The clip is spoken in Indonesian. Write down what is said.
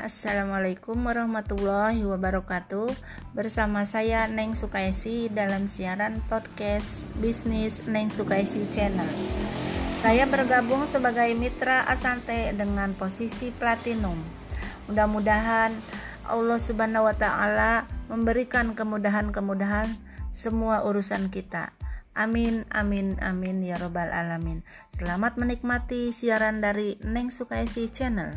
Assalamualaikum warahmatullahi wabarakatuh Bersama saya Neng Sukaisi dalam siaran podcast Bisnis Neng Sukaisi Channel Saya bergabung sebagai mitra Asante dengan posisi platinum Mudah-mudahan Allah subhanahu wa ta'ala memberikan kemudahan-kemudahan semua urusan kita Amin, amin, amin ya robbal alamin. Selamat menikmati siaran dari Neng Sukaisi Channel.